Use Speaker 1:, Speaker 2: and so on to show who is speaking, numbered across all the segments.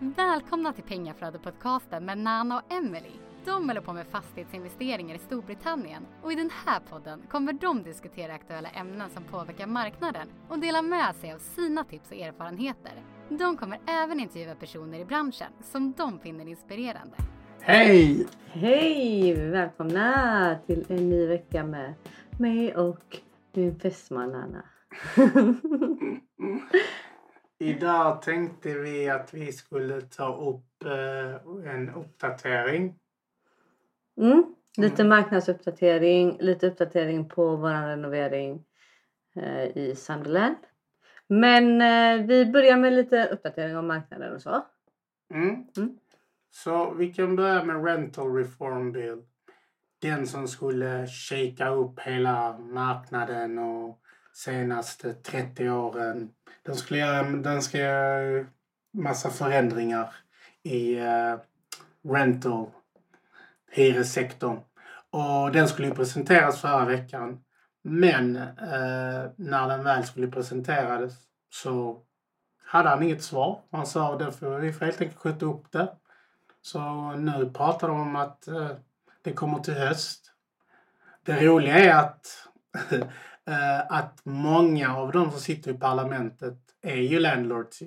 Speaker 1: Välkomna till Pengaflödet-podcasten med Nana och Emily. De håller på med fastighetsinvesteringar i Storbritannien och i den här podden kommer de diskutera aktuella ämnen som påverkar marknaden och dela med sig av sina tips och erfarenheter. De kommer även intervjua personer i branschen som de finner inspirerande.
Speaker 2: Hej!
Speaker 3: Hej! Välkomna till en ny vecka med mig och min fästman Anna.
Speaker 2: Idag tänkte vi att vi skulle ta upp eh, en uppdatering.
Speaker 3: Mm. Lite marknadsuppdatering, lite uppdatering på vår renovering eh, i Sunderland. Men eh, vi börjar med lite uppdatering om marknaden och så.
Speaker 2: Mm.
Speaker 3: Mm.
Speaker 2: Så vi kan börja med Rental Reform Bill. Den som skulle shaka upp hela marknaden och senaste 30 åren. Den skulle göra, den ska göra massa förändringar i uh, rental, hyressektorn. Och den skulle ju presenteras förra veckan. Men uh, när den väl skulle presenteras så hade han inget svar. Han sa att vi får helt enkelt skjuta upp det. Så nu pratar de om att uh, det kommer till höst. Det roliga är att att många av de som sitter i parlamentet är ju landlords.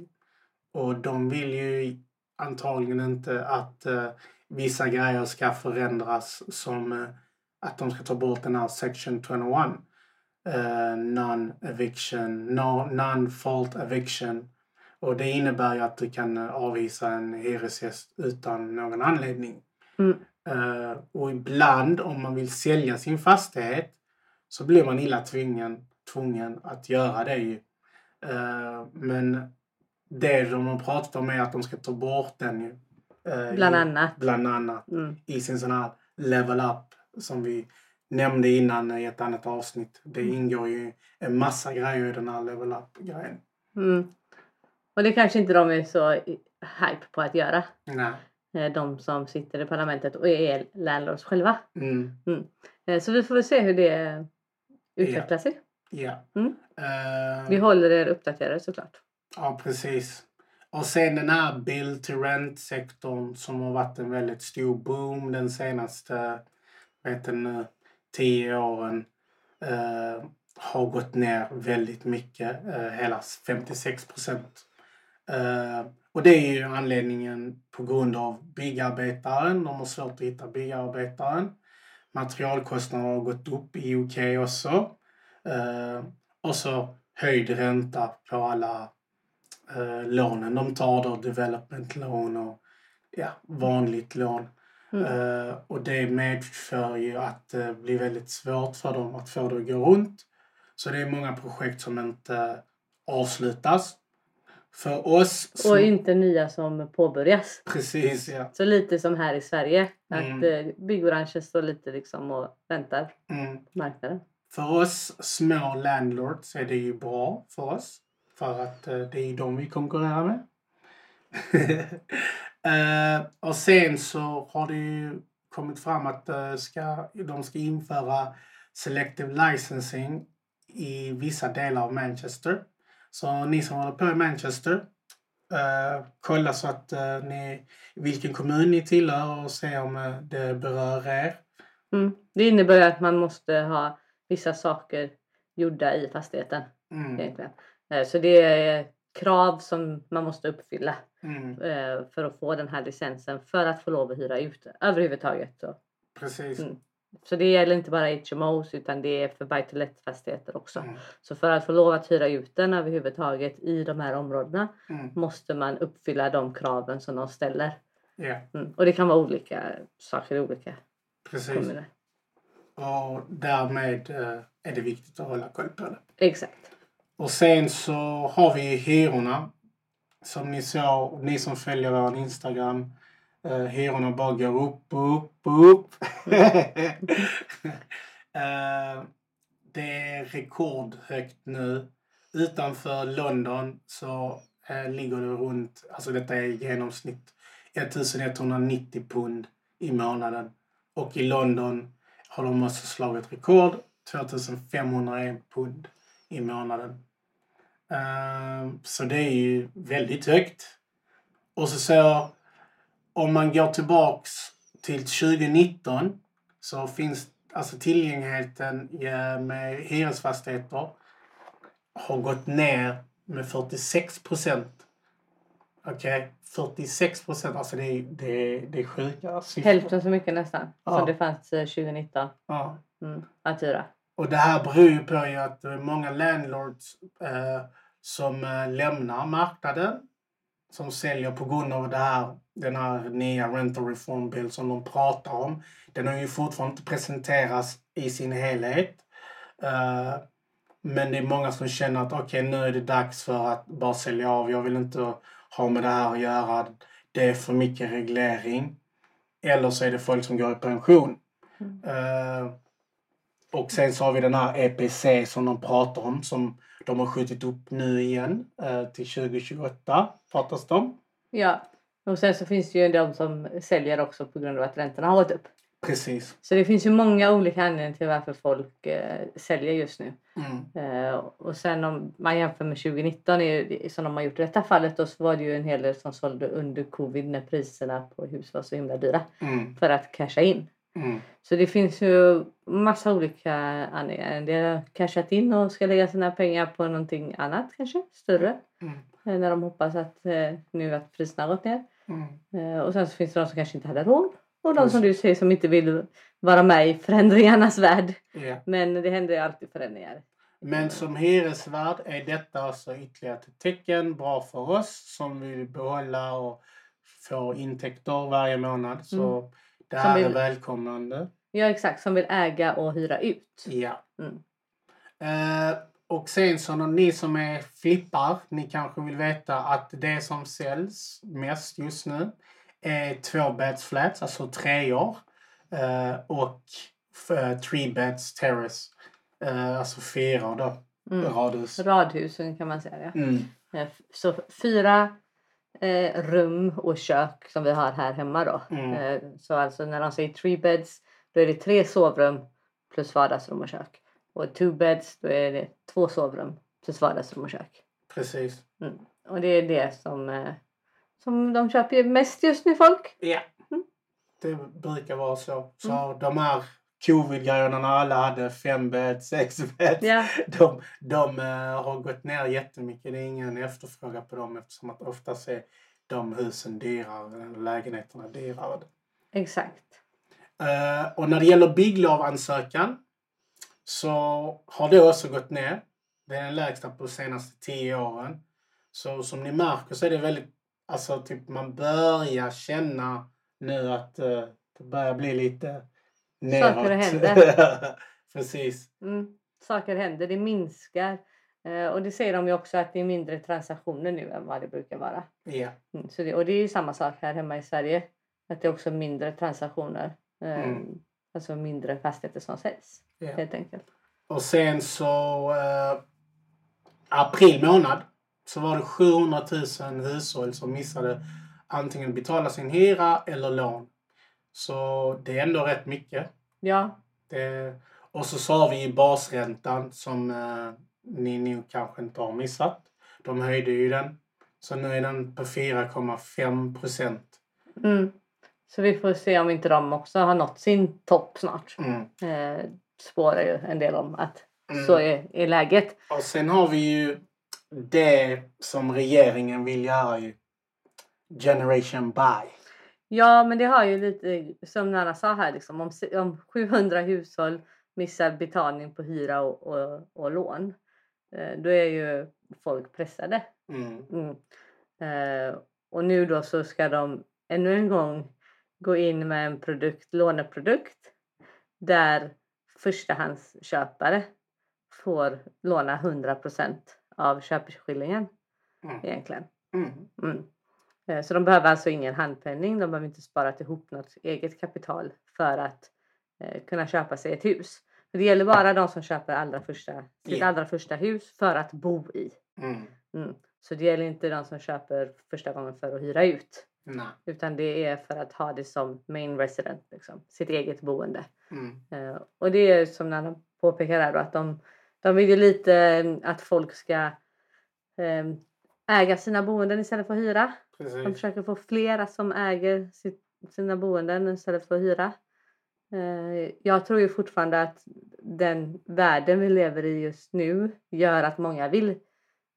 Speaker 2: Och de vill ju antagligen inte att uh, vissa grejer ska förändras som uh, att de ska ta bort den här section 21. Uh, non-eviction, no, non-fault eviction. Och det innebär ju att du kan avvisa en hyresgäst utan någon anledning.
Speaker 3: Mm.
Speaker 2: och ibland om man vill sälja sin fastighet så blir man illa tvungen, tvungen att göra det. Uh, men det de har pratat om är att de ska ta bort den ju.
Speaker 3: Uh, bland annat.
Speaker 2: Bland annat. Mm. I sin sån här level up som vi nämnde innan i ett annat avsnitt. Det mm. ingår ju en massa grejer i den här level up-grejen.
Speaker 3: Mm. Och det kanske inte de är så hype på att göra.
Speaker 2: Nej.
Speaker 3: Eh, de som sitter i parlamentet och är landlords själva.
Speaker 2: Mm.
Speaker 3: Mm. Så vi får väl se hur det utveckla sig.
Speaker 2: Ja.
Speaker 3: Mm.
Speaker 2: Uh,
Speaker 3: Vi håller er uppdaterade såklart.
Speaker 2: Ja, precis. Och sen den här build to rent-sektorn som har varit en väldigt stor boom den senaste vet nu, tio åren. Uh, har gått ner väldigt mycket, uh, hela 56 procent. Och det är ju anledningen på grund av byggarbetaren. De har svårt att hitta byggarbetaren. Materialkostnader har gått upp i UK också. Eh, och så höjd ränta på alla eh, lånen de tar då, development lån och ja, vanligt lån. Mm. Eh, och det medför ju att det blir väldigt svårt för dem att få det att gå runt. Så det är många projekt som inte avslutas. För oss...
Speaker 3: Som... Och inte nya som påbörjas.
Speaker 2: Precis, ja.
Speaker 3: Så lite som här i Sverige. Mm. Att eh, byggbranschen står lite liksom och väntar
Speaker 2: mm.
Speaker 3: på marknaden.
Speaker 2: För oss små landlords är det ju bra för oss. För att eh, det är ju de vi konkurrerar med. uh, och sen så har det ju kommit fram att uh, ska, de ska införa selective licensing i vissa delar av Manchester. Så ni som håller på i Manchester, uh, kolla så att uh, ni, vilken kommun ni tillhör och se om uh, det berör er.
Speaker 3: Mm. Det innebär att man måste ha vissa saker gjorda i fastigheten.
Speaker 2: Mm.
Speaker 3: Egentligen. Så det är krav som man måste uppfylla
Speaker 2: mm.
Speaker 3: för att få den här licensen för att få lov att hyra ut överhuvudtaget. Så.
Speaker 2: Precis.
Speaker 3: Mm. Så det gäller inte bara HMOs utan det är för buy to let fastigheter också.
Speaker 2: Mm.
Speaker 3: Så för att få lov att hyra ut den överhuvudtaget i de här områdena
Speaker 2: mm.
Speaker 3: måste man uppfylla de kraven som de ställer.
Speaker 2: Yeah.
Speaker 3: Mm. Och det kan vara olika saker i olika
Speaker 2: Precis.
Speaker 3: kommuner.
Speaker 2: Och därmed eh, är det viktigt att hålla koll på det.
Speaker 3: Exakt.
Speaker 2: Och sen så har vi hyrorna. Som ni såg, ni som följer vår Instagram Uh, hyrorna bara går upp och upp och upp. uh, det är rekordhögt nu. Utanför London så uh, ligger det runt, alltså detta är i genomsnitt 1190 pund i månaden. Och i London har de också slagit rekord, 2501 pund i månaden. så det är ju väldigt högt. Och så så om man går tillbaks till 2019 så finns alltså tillgängligheten med hyresfastigheter har gått ner med 46 procent. Okej, 46 procent. Alltså det är, det är, det är sjuka siffror.
Speaker 3: Hälften så mycket nästan
Speaker 2: Ja.
Speaker 3: som det fanns eh, 2019
Speaker 2: Ja.
Speaker 3: mm, att hyra.
Speaker 2: Och det här beror ju på att det är många landlords eh, som eh, lämnar marknaden. Som säljer på grund av det här, den här nya rental reform bill som de pratar om. Den har ju fortfarande inte presenterats i sin helhet. Eh, men det är många som känner att okej nu är det dags för att bara sälja av. Jag vill inte ha med det här att göra. Det är för mycket reglering. Eller så är det folk som går i pension.
Speaker 3: Mm.
Speaker 2: Eh, och sen så har vi den här EPC som de pratar om som de har skjutit upp nu igen eh, till 2028 det om.
Speaker 3: Ja, och sen så finns det ju de som säljer också på grund av att räntorna har gått upp.
Speaker 2: Precis.
Speaker 3: Så det finns ju många olika anledningar till varför folk eh, säljer just nu.
Speaker 2: Mm.
Speaker 3: Eh, och sen om man jämför med 2019 är som de har gjort i detta fallet då, så var det ju en hel del som sålde under covid när priserna på hus var så himla dyra
Speaker 2: Mm.
Speaker 3: för att casha in.
Speaker 2: Mm.
Speaker 3: Så det finns ju massa olika anledningar. En del har cashat in och ska lägga sina pengar på någonting annat kanske, större.
Speaker 2: Mm.
Speaker 3: eh, När de hoppas att eh, nu att priserna har gått ner.
Speaker 2: Mm.
Speaker 3: Eh, och sen så finns det de som kanske inte hade råd. Och de som du säger som inte vill vara med i förändringarnas värld.
Speaker 2: Ja.
Speaker 3: Men det händer ju alltid förändringar.
Speaker 2: Men som hyresvärd är detta alltså ytterligare ett tecken bra för oss som vill behålla och få intäkter varje månad. Så det här
Speaker 3: vill-
Speaker 2: är välkomnande.
Speaker 3: Ja exakt, som vill äga och hyra ut.
Speaker 2: Ja.
Speaker 3: Mm.
Speaker 2: Eh, och sen så ni som är flippar, ni kanske vill veta att det som säljs mest just nu är två beds flats, alltså treor. Eh, och f- three beds terrace, eh, alltså fyra då,
Speaker 3: Mm.
Speaker 2: radhus.
Speaker 3: Radhusen kan man säga. Ja.
Speaker 2: Mm.
Speaker 3: Eh, Så fyra eh, rum och kök som vi har här hemma då.
Speaker 2: Mm.
Speaker 3: Eh, så alltså när de säger three beds då är det tre sovrum plus vardagsrum och kök. Och two beds då är det två sovrum plus vardagsrum och kök.
Speaker 2: Precis.
Speaker 3: Mm. Och det är det som, eh, som de köper mest just nu folk.
Speaker 2: Ja.
Speaker 3: Mm.
Speaker 2: Det brukar vara så. Så de här covid-grejerna när alla hade fem beds, sex beds.
Speaker 3: Ja.
Speaker 2: De, de eh, har gått ner jättemycket. Det är ingen efterfrågan på dem eftersom att oftast är de husen dyrare, eller lägenheterna dyrare.
Speaker 3: Exakt.
Speaker 2: Eh, och när det gäller bygglovansökan så har det också gått ner. Det är den lägsta på de senaste tio åren. Så som ni märker så är det väldigt, alltså typ man börjar känna nu att eh, det börjar bli lite neråt.
Speaker 3: Saker händer.
Speaker 2: Precis.
Speaker 3: Mm. Saker händer, det minskar. Eh, och det säger de ju också att det är mindre transaktioner nu än vad det brukar vara.
Speaker 2: Ja.
Speaker 3: Mm. Så det, och det är ju samma sak här hemma i Sverige. Att det är också mindre transaktioner. Eh,
Speaker 2: Mm.
Speaker 3: Alltså mindre fastigheter som säljs
Speaker 2: ja.
Speaker 3: helt enkelt.
Speaker 2: Och sen så eh, april månad så var det 700 000 hushåll som missade antingen betala sin hyra eller lån. Så det är ändå rätt mycket.
Speaker 3: Ja,
Speaker 2: Det, och så sa vi ju basräntan som eh, ni nog kanske inte har missat. De höjde ju den. Så nu är den på 4,5 procent.
Speaker 3: mm. Så vi får se om inte de också har nått sin topp snart.
Speaker 2: Mm.
Speaker 3: Eh, spårar ju en del om att
Speaker 2: Mm.
Speaker 3: så är, är läget.
Speaker 2: Och sen har vi ju det som regeringen vill göra ju. Generation buy.
Speaker 3: Ja, men det har ju lite som Nanna sa här, liksom, om, om 700 hushåll missar betalning på hyra och, och, och lån. Eh, då är ju folk pressade.
Speaker 2: Mm.
Speaker 3: Mm. Eh, och nu då så ska de ännu en gång gå in med en produkt, låneprodukt där förstahandsköpare får låna 100% av köpeskillingen
Speaker 2: Mm.
Speaker 3: egentligen. Mm. Eh, Så de behöver alltså ingen handpenning, de behöver inte spara ihop något eget kapital för att eh, kunna köpa sig ett hus. För det gäller bara de som köper allra första, sitt
Speaker 2: Ja.
Speaker 3: allra första hus för att bo i.
Speaker 2: Mm.
Speaker 3: Mm. Så det gäller inte de som köper första gången för att hyra ut.
Speaker 2: Nej.
Speaker 3: Utan det är för att ha det som main resident, liksom, sitt eget boende.
Speaker 2: Mm.
Speaker 3: Eh, och det är som Nanna påpekar här då, att de, de vill ju lite att folk ska eh, äga sina boenden istället för att hyra. De
Speaker 2: Precis.
Speaker 3: försöker få flera som äger sina boenden istället för att hyra. Eh, jag tror ju fortfarande att den världen vi lever i just nu gör att många vill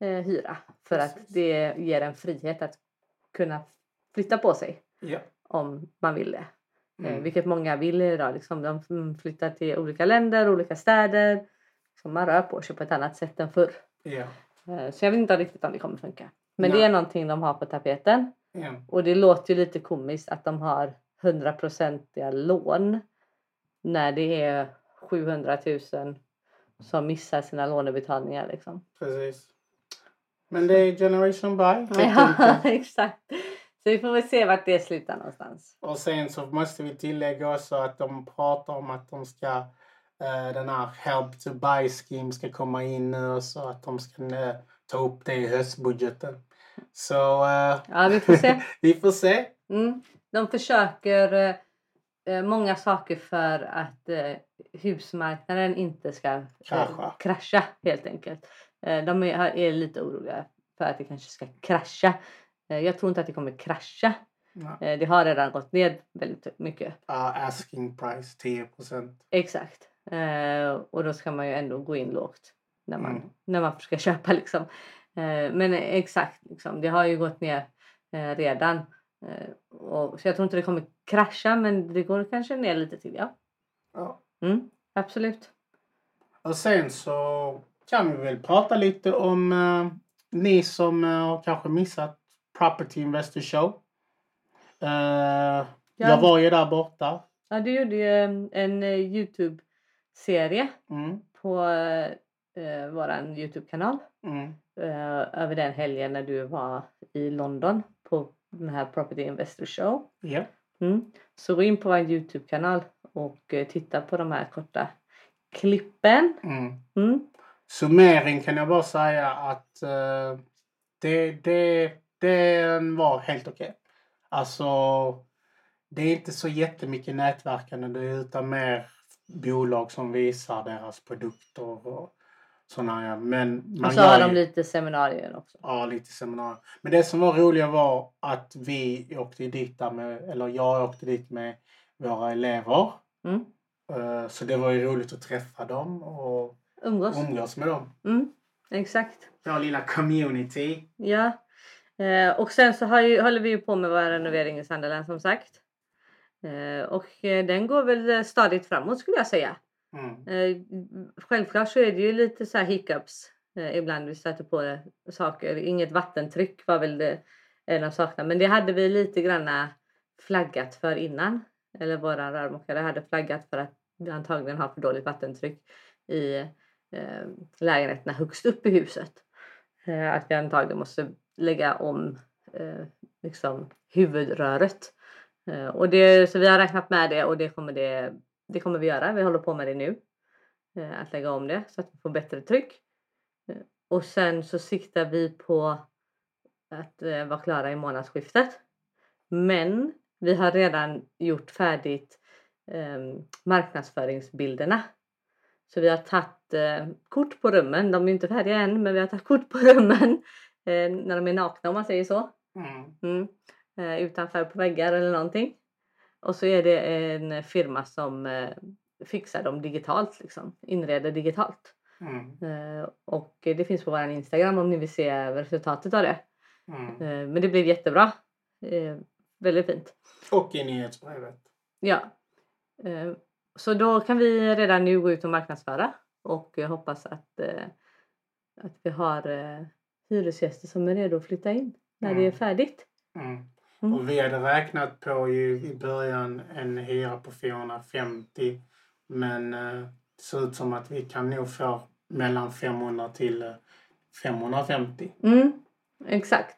Speaker 3: eh, hyra. För att
Speaker 2: Precis.
Speaker 3: det ger en frihet att kunna flytta på sig
Speaker 2: Ja.
Speaker 3: om man vill det. Eh,
Speaker 2: Mm.
Speaker 3: vilket många vill idag. Liksom, de mm, flyttar till olika länder, olika städer. Så man rör på sig på ett annat sätt än förr.
Speaker 2: Ja.
Speaker 3: Eh, så jag vet inte riktigt om det kommer funka. Men
Speaker 2: Nej.
Speaker 3: det är någonting de har på tapeten.
Speaker 2: Ja.
Speaker 3: Och det låter ju lite komiskt att de har 100-procentiga lån när det är 700 000 som missar sina lånebetalningar. Liksom.
Speaker 2: Precis. Men det är generation by.
Speaker 3: Ja, exakt. Så vi får väl se vart det slutar någonstans.
Speaker 2: Och sen så måste vi tillägga också att de pratar om att de ska den här help to buy scheme ska komma in nu och så att de ska eh, ta upp det i höstbudgeten. Så eh,
Speaker 3: Ja, vi får se.
Speaker 2: vi får se.
Speaker 3: Mm. De försöker eh, eh, många saker för att eh, husmarknaden inte ska eh,
Speaker 2: Krascha.
Speaker 3: krascha helt enkelt. Eh, de är, är lite oroliga för att det kanske ska krascha. Eh, jag tror inte att det kommer krascha.
Speaker 2: Ja.
Speaker 3: Eh, det har redan gått ner väldigt mycket.
Speaker 2: Ja, asking price 10 procent.
Speaker 3: Exakt. Eh, och då ska man ju ändå gå in lågt när man,
Speaker 2: Mm.
Speaker 3: när man ska köpa liksom. Eh, men exakt, liksom, det har ju gått ner eh, redan. Eh, och, så jag tror inte det kommer krascha men det går kanske ner lite till ja.
Speaker 2: Ja.
Speaker 3: Mm, absolut.
Speaker 2: Och sen så kan vi väl prata lite om eh, ni som eh, har kanske missat Property Investor Show. Eh, Jag var ju där borta.
Speaker 3: Ja, du gjorde ju en, en Youtube-serie
Speaker 2: Mm,
Speaker 3: på eh, våran Youtube-kanal.
Speaker 2: mm,
Speaker 3: Eh, över den helgen när du var i London på den här Property Investor Show.
Speaker 2: ja.
Speaker 3: Mm. Så gå in på vår Youtube-kanal och eh, titta på de här korta klippen.
Speaker 2: Mm.
Speaker 3: Mm.
Speaker 2: Summering kan jag bara säga att eh, det, det, den var helt okej. Alltså, det är inte så jättemycket nätverkande utan mer bolag som visar deras produkter och sådana. Men man
Speaker 3: Och så har
Speaker 2: ju-
Speaker 3: de lite seminarier också.
Speaker 2: Ja, lite seminarier. Men det som var roliga var att vi åkte dit där med, eller jag åkte dit med våra elever.
Speaker 3: Mm.
Speaker 2: Eh, Så det var ju roligt att träffa dem och
Speaker 3: Umgås.
Speaker 2: umgås med dem.
Speaker 3: Mm. Exakt.
Speaker 2: Vår lilla community.
Speaker 3: Ja. Eh, och sen så har ju, håller vi ju på med vår renovering i Sunderland som sagt. Eh, och eh, den går väl eh, stadigt framåt skulle jag säga.
Speaker 2: Mm.
Speaker 3: Självklart så är det ju lite så här hiccups. Ibland vi stöter på saker. Inget vattentryck var väl det en av sakerna. Men det hade vi lite granna flaggat för innan. Eller våran rörmokare hade flaggat för att vi antagligen har för dåligt vattentryck i eh, lägenheterna högst upp i huset. Eh, att vi antagligen måste lägga om eh, liksom huvudröret. Eh, och det, så vi har räknat med det och det kommer, det, det kommer vi göra. Vi håller på med det nu. Eh, att lägga om det så att vi får bättre tryck. Eh, och sen så siktar vi på att vara klara i månadsskiftet. Men vi har redan gjort färdigt eh, marknadsföringsbilderna. Så vi har tagit eh, kort på rummen. De är inte färdiga än men vi har tagit kort på rummen eh, när de är nakna om man säger så.
Speaker 2: Mm.
Speaker 3: Mm. Eh, utanför på väggar eller någonting. Och så är det en firma som eh, fixar dem digitalt, liksom. inreder digitalt.
Speaker 2: Mm.
Speaker 3: Eh, och det finns på vår Instagram om ni vill se resultatet av det.
Speaker 2: Mm.
Speaker 3: Eh, men det blev jättebra. Eh, väldigt fint.
Speaker 2: Och i nyhetsbrevet.
Speaker 3: Ja. Eh, så då kan vi redan nu gå ut och marknadsföra och jag hoppas att, att vi har hyresgäster som är redo att flytta in när det är
Speaker 2: Mm.
Speaker 3: färdigt.
Speaker 2: Mm.
Speaker 3: Mm.
Speaker 2: Och vi hade räknat på ju i början en hyra på 450. Men eh, det ser ut som att vi kan nog få mellan 500 till eh, 550.
Speaker 3: Mm, exakt.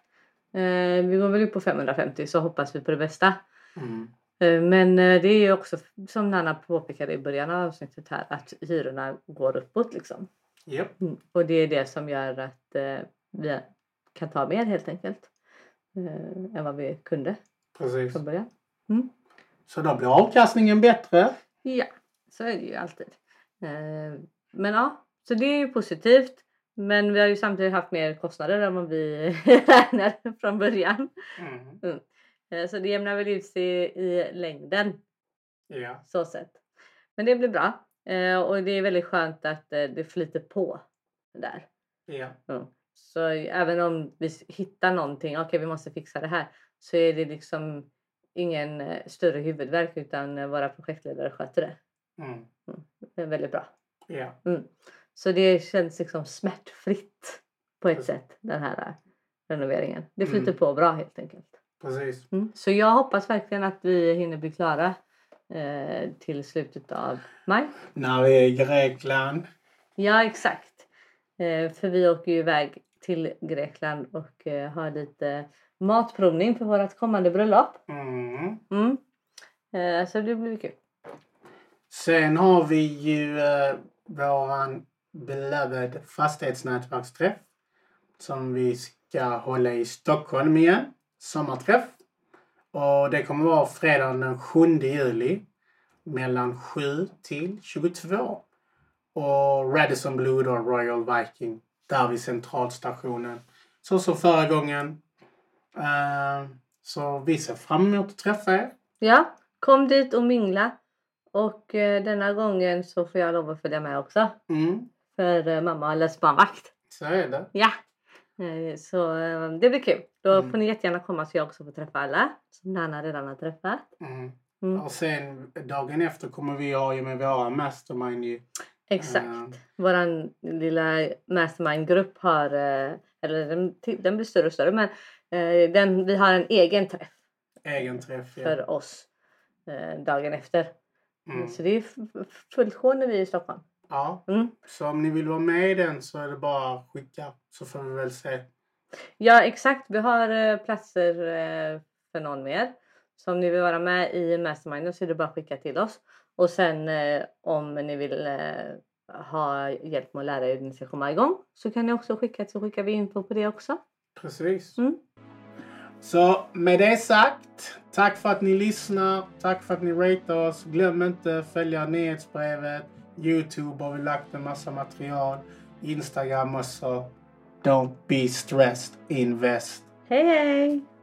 Speaker 3: Eh, vi går väl upp på 550 så hoppas vi på det bästa.
Speaker 2: Mm.
Speaker 3: Eh, men eh, det är ju också som Nanna påpekade i början av avsnittet här att hyrorna går uppåt liksom.
Speaker 2: Japp,
Speaker 3: Mm. Och det är det som gör att eh, vi kan ta mer helt enkelt. Eh, än vad vi kunde
Speaker 2: precis.
Speaker 3: från början.
Speaker 2: Så då blir avkastningen bättre.
Speaker 3: Ja, så är det ju alltid. Eh, men ja, så det är ju positivt. Men vi har ju samtidigt haft mer kostnader än vad vi räknade från början.
Speaker 2: Mm.
Speaker 3: Eh, Så det jämnar väl ut sig i längden
Speaker 2: Ja.
Speaker 3: så sett. Men det blir bra. Eh, Och det är väldigt skönt att eh, det flyter på där.
Speaker 2: Ja.
Speaker 3: Mm. Så även om vi hittar någonting, okej vi måste fixa det här, så är det liksom ingen eh, större huvudvärk utan eh, våra projektledare sköter det.
Speaker 2: Mm.
Speaker 3: Det är väldigt bra.
Speaker 2: Ja.
Speaker 3: Så det känns liksom smärtfritt på ett
Speaker 2: Precis.
Speaker 3: sätt den här eh, renoveringen. Det flyter
Speaker 2: Mm.
Speaker 3: på bra helt enkelt.
Speaker 2: Precis.
Speaker 3: Mm. Så jag hoppas verkligen att vi hinner bli klara eh, till slutet av maj.
Speaker 2: När vi är i Grekland.
Speaker 3: Ja exakt. Eh, för vi åker ju iväg till Grekland och eh, har lite matprovning för vårt kommande bröllop.
Speaker 2: Mm.
Speaker 3: Mm. Eh, så det blir kul.
Speaker 2: Sen har vi ju eh, våran beloved fastighetsnätverksträff som vi ska hålla i Stockholm igen. Sommarträff. Och det kommer vara fredagen den 7 juli mellan 7 till 22. Och Radisson Blue då, Royal Viking, där vid centralstationen. Så som förra gången. Eh, så vi ser fram emot att träffa er.
Speaker 3: Ja, kom dit och mingla. Och eh, denna gången så får jag lov att följa med också.
Speaker 2: Mm,
Speaker 3: För eh, mamma har löst barnvakt.
Speaker 2: så är det.
Speaker 3: Ja, så det blir kul. Då
Speaker 2: Mm.
Speaker 3: får ni jättegärna komma så jag också får träffa alla som Nanna redan har träffat.
Speaker 2: Mm.
Speaker 3: Mm.
Speaker 2: Och sen dagen efter kommer vi ha ju med våra mastermind ju.
Speaker 3: Exakt.
Speaker 2: eh,
Speaker 3: Våran lilla mastermind-grupp har, eh, eller den, den blir större och större, men eh, den, vi har en egen träff
Speaker 2: egen träff. Ja.
Speaker 3: för oss eh, dagen efter.
Speaker 2: Mm.
Speaker 3: Så det är fullt sjå när vi är i Stockholm.
Speaker 2: ja.
Speaker 3: Mm.
Speaker 2: Så om ni vill vara med i den så är det bara att skicka. Så får vi väl se.
Speaker 3: Ja exakt, vi har platser för någon mer. Så om ni vill vara med i Mastermind så är det bara att skicka till oss. Och sen eh, om ni vill eh, ha hjälp med att lära er hur ni ska komma igång så kan ni också skicka så skickar vi info på det också.
Speaker 2: Precis.
Speaker 3: Mm.
Speaker 2: Så med det sagt. Tack för att ni lyssnar. Tack för att ni ratear oss. Glöm inte följa nyhetsbrevet. Youtube har vi lagt en massa material. Instagram också. Don't be stressed. Invest.
Speaker 3: Hej hej!